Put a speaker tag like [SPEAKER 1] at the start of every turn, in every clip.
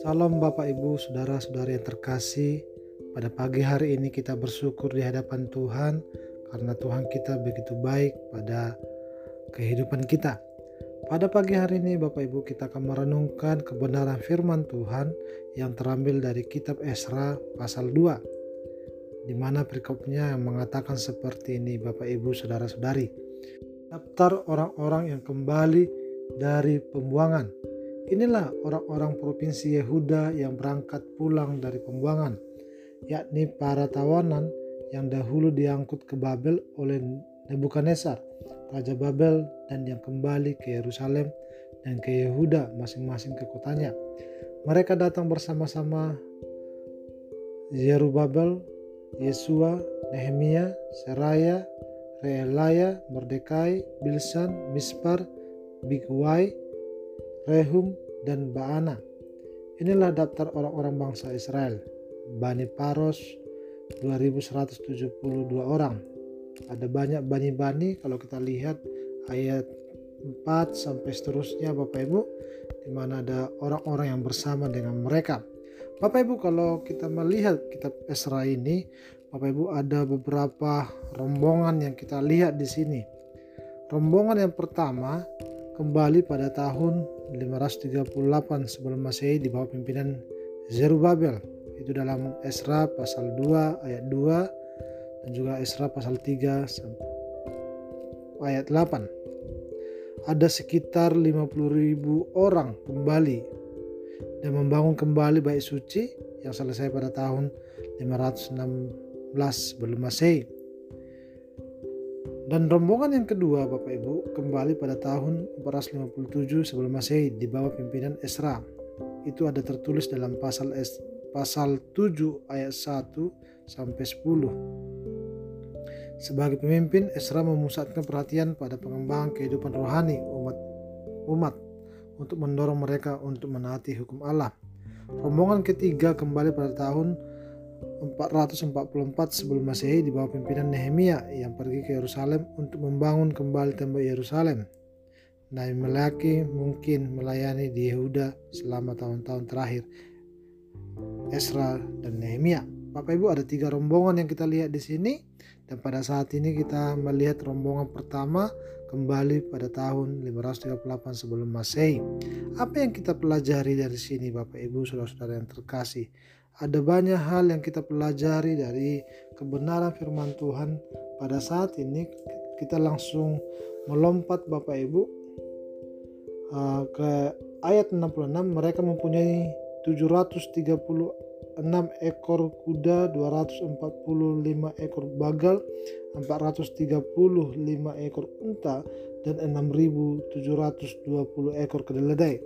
[SPEAKER 1] Salam Bapak Ibu, saudara-saudari yang terkasih. Pada pagi hari ini kita bersyukur di hadapan Tuhan karena Tuhan kita begitu baik pada kehidupan kita. Pada pagi hari ini Bapak Ibu kita akan merenungkan kebenaran firman Tuhan yang terambil dari kitab Esra pasal 2 di mana perikopnya mengatakan seperti ini Bapak Ibu saudara-saudari. Daftar orang-orang yang kembali dari pembuangan Inilah orang-orang provinsi Yehuda yang berangkat pulang dari pembuangan, yakni para tawanan yang dahulu diangkut ke Babel oleh Nebukadnezar, Raja Babel dan yang kembali ke Yerusalem dan ke Yehuda masing-masing ke kotanya. Mereka datang bersama-sama Zerubabel, Yesua, Nehemia, Seraya, Reelaya, Mordekai, Bilsan, Mispar, Bigwai, Rehum, dan Baana. Inilah daftar orang-orang bangsa Israel. Bani Paros 2172 orang. Ada banyak bani-bani kalau kita lihat ayat 4 sampai seterusnya Bapak Ibu di mana ada orang-orang yang bersama dengan mereka. Bapak Ibu kalau kita melihat kitab Esra ini Bapak Ibu ada beberapa rombongan yang kita lihat di sini. Rombongan yang pertama kembali pada tahun 538 sebelum Masehi di bawah pimpinan Zerubabel. Itu dalam Esra pasal 2 ayat 2 dan juga Esra pasal 3 ayat 8. Ada sekitar 50.000 orang kembali dan membangun kembali bait suci yang selesai pada tahun 516 sebelum Masehi. Dan rombongan yang kedua Bapak Ibu kembali pada tahun 457 sebelum Masehi di bawah pimpinan Esra. Itu ada tertulis dalam pasal es, pasal 7 ayat 1 sampai 10. Sebagai pemimpin, Esra memusatkan perhatian pada pengembangan kehidupan rohani umat umat untuk mendorong mereka untuk menaati hukum Allah. Rombongan ketiga kembali pada tahun 444 sebelum Masehi di bawah pimpinan Nehemia yang pergi ke Yerusalem untuk membangun kembali tembok Yerusalem. Nabi Melaki mungkin melayani di Yehuda selama tahun-tahun terakhir. Esra dan Nehemia. Bapak Ibu ada tiga rombongan yang kita lihat di sini dan pada saat ini kita melihat rombongan pertama kembali pada tahun 538 sebelum Masehi. Apa yang kita pelajari dari sini Bapak Ibu Saudara-saudara yang terkasih? Ada banyak hal yang kita pelajari dari kebenaran firman Tuhan. Pada saat ini kita langsung melompat Bapak Ibu uh, ke ayat 66 mereka mempunyai 736 ekor kuda, 245 ekor bagal, 435 ekor unta dan 6720 ekor kedelai.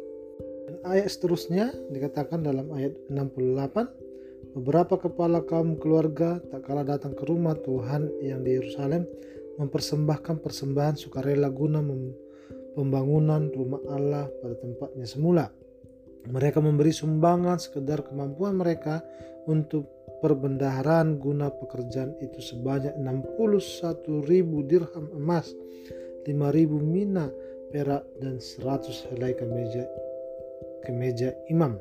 [SPEAKER 1] Dan ayat seterusnya dikatakan dalam ayat 68 Beberapa kepala kaum keluarga tak kalah datang ke rumah Tuhan yang di Yerusalem mempersembahkan persembahan sukarela guna pembangunan rumah Allah pada tempatnya semula. Mereka memberi sumbangan sekedar kemampuan mereka untuk perbendaharaan guna pekerjaan itu sebanyak 61 ribu dirham emas, 5 ribu mina perak dan 100 helai kemeja kemeja imam.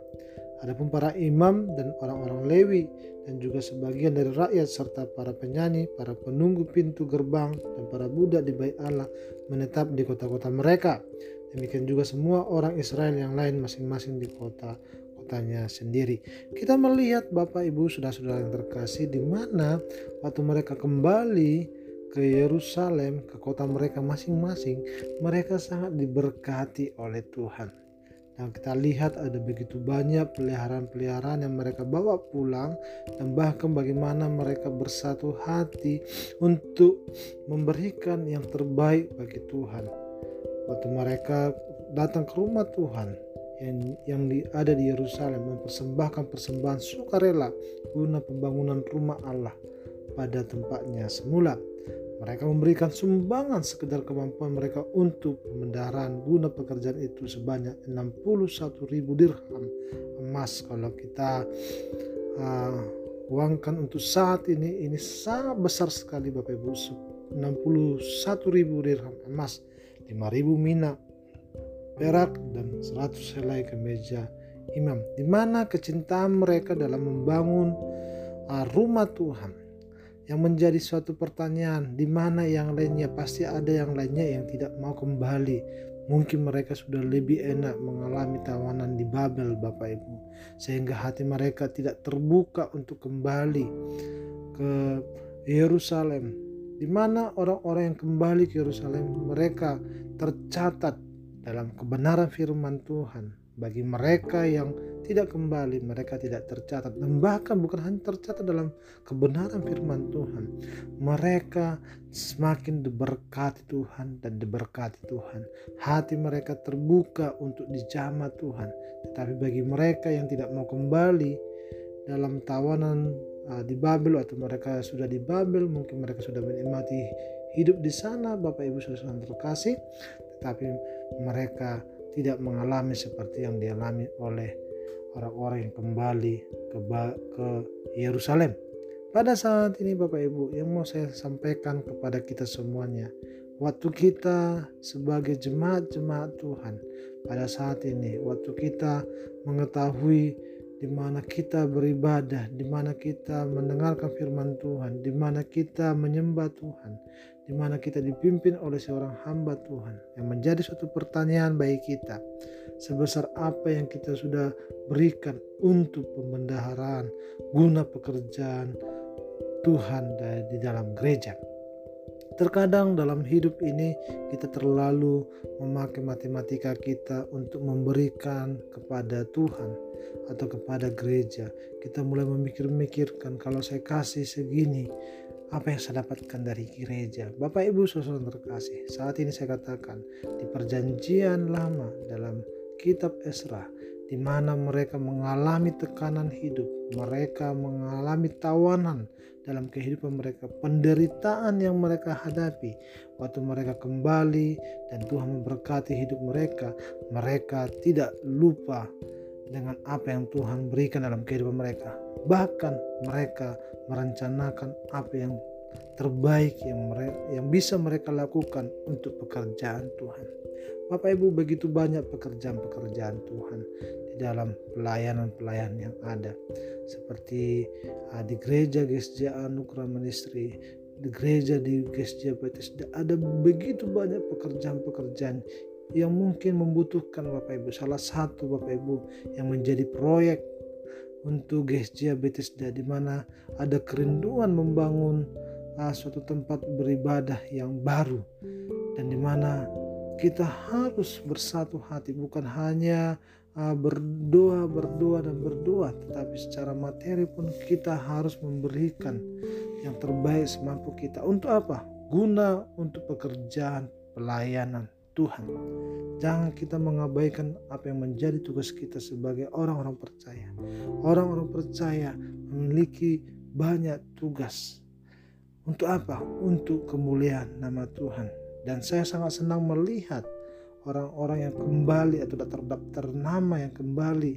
[SPEAKER 1] Adapun para imam dan orang-orang Lewi dan juga sebagian dari rakyat serta para penyanyi, para penunggu pintu gerbang dan para budak di bait Allah menetap di kota-kota mereka. Demikian juga semua orang Israel yang lain masing-masing di kota kotanya sendiri. Kita melihat Bapak Ibu saudara-saudara yang terkasih di mana waktu mereka kembali ke Yerusalem, ke kota mereka masing-masing, mereka sangat diberkati oleh Tuhan. Dan kita lihat ada begitu banyak peliharaan-peliharaan yang mereka bawa pulang dan bahkan bagaimana mereka bersatu hati untuk memberikan yang terbaik bagi Tuhan. Waktu mereka datang ke rumah Tuhan yang, yang di, ada di Yerusalem mempersembahkan persembahan sukarela guna pembangunan rumah Allah pada tempatnya semula. Mereka memberikan sumbangan sekedar kemampuan mereka untuk pemendaraan guna pekerjaan itu sebanyak 61 ribu dirham emas. Kalau kita uh, uangkan untuk saat ini ini sangat besar sekali Bapak Ibu. 61 ribu dirham emas 5 ribu mina perak dan 100 helai kemeja imam. Di mana kecintaan mereka dalam membangun uh, rumah Tuhan yang menjadi suatu pertanyaan di mana yang lainnya? Pasti ada yang lainnya yang tidak mau kembali. Mungkin mereka sudah lebih enak mengalami tawanan di Babel Bapak Ibu. Sehingga hati mereka tidak terbuka untuk kembali ke Yerusalem. Di mana orang-orang yang kembali ke Yerusalem mereka tercatat dalam kebenaran firman Tuhan. Bagi mereka yang tidak kembali, mereka tidak tercatat dan bahkan bukan hanya tercatat dalam kebenaran firman Tuhan. Mereka semakin diberkati Tuhan dan diberkati Tuhan. Hati mereka terbuka untuk dijamah Tuhan. Tetapi bagi mereka yang tidak mau kembali dalam tawanan uh, di Babel atau mereka sudah di Babel, mungkin mereka sudah menikmati hidup di sana, Bapak Ibu Saudara terkasih, tetapi mereka tidak mengalami seperti yang dialami oleh orang-orang yang kembali ke, ke Yerusalem. Pada saat ini Bapak Ibu yang mau saya sampaikan kepada kita semuanya, waktu kita sebagai jemaat-jemaat Tuhan pada saat ini, waktu kita mengetahui di mana kita beribadah, di mana kita mendengarkan firman Tuhan, di mana kita menyembah Tuhan, di mana kita dipimpin oleh seorang hamba Tuhan yang menjadi suatu pertanyaan bagi kita sebesar apa yang kita sudah berikan untuk pembendaharaan guna pekerjaan Tuhan di dalam gereja. Terkadang dalam hidup ini kita terlalu memakai matematika kita untuk memberikan kepada Tuhan atau kepada gereja. Kita mulai memikir-mikirkan kalau saya kasih segini, apa yang saya dapatkan dari gereja. Bapak Ibu saudara terkasih, saat ini saya katakan di perjanjian lama dalam kitab Esra di mana mereka mengalami tekanan hidup, mereka mengalami tawanan dalam kehidupan mereka, penderitaan yang mereka hadapi waktu mereka kembali dan Tuhan memberkati hidup mereka, mereka tidak lupa dengan apa yang Tuhan berikan dalam kehidupan mereka. Bahkan mereka merencanakan apa yang terbaik yang mereka, yang bisa mereka lakukan untuk pekerjaan Tuhan. Bapak Ibu begitu banyak pekerjaan-pekerjaan Tuhan di dalam pelayanan-pelayanan yang ada seperti uh, di gereja Gesja Anugerah Ministry, di gereja di Gesja Bethesda ada begitu banyak pekerjaan-pekerjaan yang mungkin membutuhkan Bapak Ibu. Salah satu Bapak Ibu yang menjadi proyek untuk Gesja Bethesda di mana ada kerinduan membangun uh, suatu tempat beribadah yang baru dan di mana kita harus bersatu hati bukan hanya uh, berdoa berdoa dan berdoa tetapi secara materi pun kita harus memberikan yang terbaik semampu kita untuk apa guna untuk pekerjaan pelayanan Tuhan. Jangan kita mengabaikan apa yang menjadi tugas kita sebagai orang-orang percaya. Orang-orang percaya memiliki banyak tugas. Untuk apa? Untuk kemuliaan nama Tuhan. Dan saya sangat senang melihat orang-orang yang kembali atau terdaftar nama yang kembali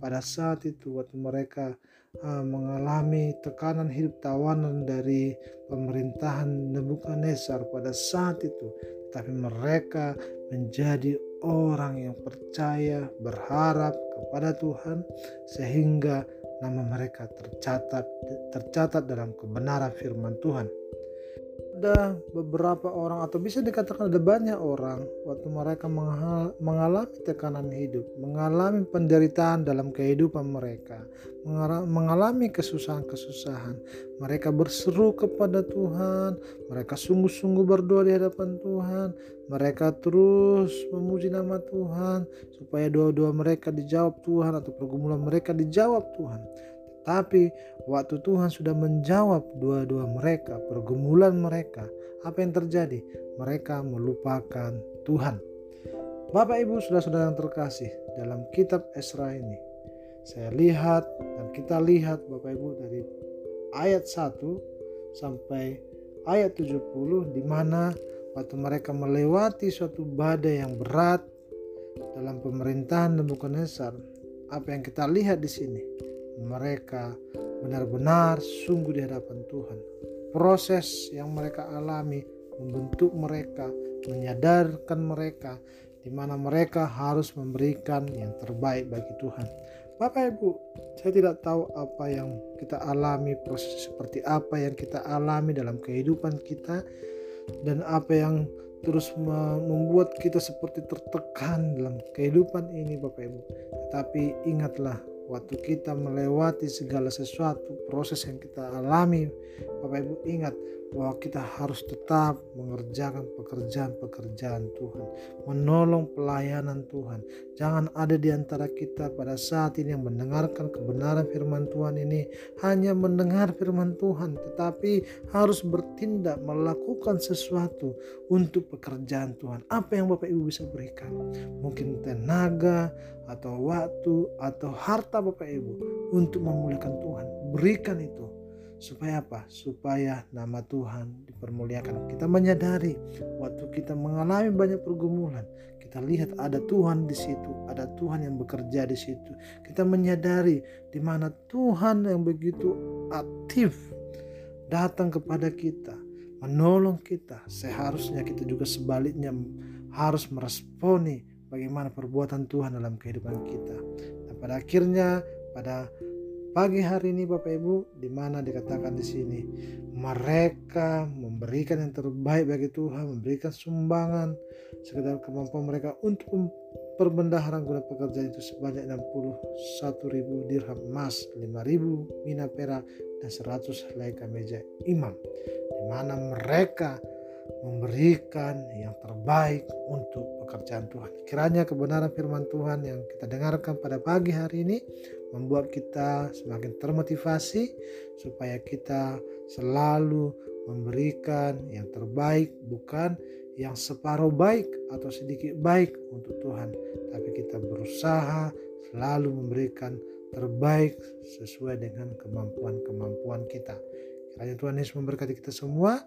[SPEAKER 1] pada saat itu waktu mereka uh, mengalami tekanan hidup tawanan dari pemerintahan Nebukadnezar pada saat itu. Tapi mereka menjadi orang yang percaya, berharap kepada Tuhan sehingga nama mereka tercatat tercatat dalam kebenaran firman Tuhan ada beberapa orang atau bisa dikatakan ada banyak orang waktu mereka mengalami tekanan hidup, mengalami penderitaan dalam kehidupan mereka, mengalami kesusahan-kesusahan. Mereka berseru kepada Tuhan, mereka sungguh-sungguh berdoa di hadapan Tuhan, mereka terus memuji nama Tuhan supaya doa-doa mereka dijawab Tuhan atau pergumulan mereka dijawab Tuhan. Tapi waktu Tuhan sudah menjawab dua-dua mereka, pergumulan mereka, apa yang terjadi? Mereka melupakan Tuhan. Bapak Ibu saudara-saudara yang terkasih dalam kitab Esra ini. Saya lihat dan kita lihat Bapak Ibu dari ayat 1 sampai ayat 70 di mana waktu mereka melewati suatu badai yang berat dalam pemerintahan Nebukadnezar apa yang kita lihat di sini mereka benar-benar sungguh di hadapan Tuhan. Proses yang mereka alami membentuk mereka, menyadarkan mereka di mana mereka harus memberikan yang terbaik bagi Tuhan. Bapak Ibu, saya tidak tahu apa yang kita alami, proses seperti apa yang kita alami dalam kehidupan kita dan apa yang terus membuat kita seperti tertekan dalam kehidupan ini Bapak Ibu. Tetapi ingatlah waktu kita melewati segala sesuatu proses yang kita alami Bapak Ibu ingat bahwa kita harus tetap mengerjakan pekerjaan-pekerjaan Tuhan, menolong pelayanan Tuhan. Jangan ada di antara kita pada saat ini yang mendengarkan kebenaran firman Tuhan ini hanya mendengar firman Tuhan, tetapi harus bertindak melakukan sesuatu untuk pekerjaan Tuhan. Apa yang Bapak Ibu bisa berikan? Mungkin tenaga atau waktu atau harta Bapak Ibu untuk memuliakan Tuhan. Berikan itu Supaya apa? Supaya nama Tuhan dipermuliakan. Kita menyadari waktu kita mengalami banyak pergumulan, kita lihat ada Tuhan di situ, ada Tuhan yang bekerja di situ. Kita menyadari di mana Tuhan yang begitu aktif datang kepada kita, menolong kita. Seharusnya kita juga sebaliknya harus meresponi bagaimana perbuatan Tuhan dalam kehidupan kita. Dan pada akhirnya pada Pagi hari ini Bapak Ibu, di mana dikatakan di sini, mereka memberikan yang terbaik bagi Tuhan, memberikan sumbangan sekedar kemampuan mereka untuk perbendaharaan guna pekerjaan itu sebanyak 61 ribu dirham emas, 5 ribu mina perak, dan 100 helai meja imam. Di mana mereka memberikan yang terbaik untuk pekerjaan Tuhan. Kiranya kebenaran firman Tuhan yang kita dengarkan pada pagi hari ini membuat kita semakin termotivasi supaya kita selalu memberikan yang terbaik bukan yang separuh baik atau sedikit baik untuk Tuhan. Tapi kita berusaha selalu memberikan terbaik sesuai dengan kemampuan-kemampuan kita. Kiranya Tuhan Yesus memberkati kita semua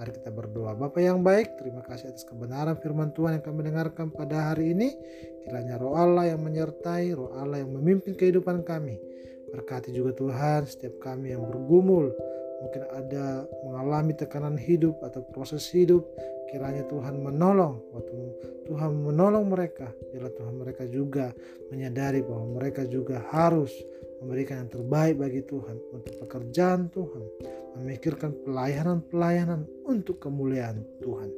[SPEAKER 1] Mari kita berdoa. Bapak yang baik, terima kasih atas kebenaran firman Tuhan yang kami dengarkan pada hari ini. Kiranya roh Allah yang menyertai, roh Allah yang memimpin kehidupan kami. Berkati juga Tuhan setiap kami yang bergumul. Mungkin ada mengalami tekanan hidup atau proses hidup. Kiranya Tuhan menolong. Waktu Tuhan menolong mereka, biarlah Tuhan mereka juga menyadari bahwa mereka juga harus memberikan yang terbaik bagi Tuhan untuk pekerjaan Tuhan, memikirkan pelayanan-pelayanan untuk kemuliaan Tuhan.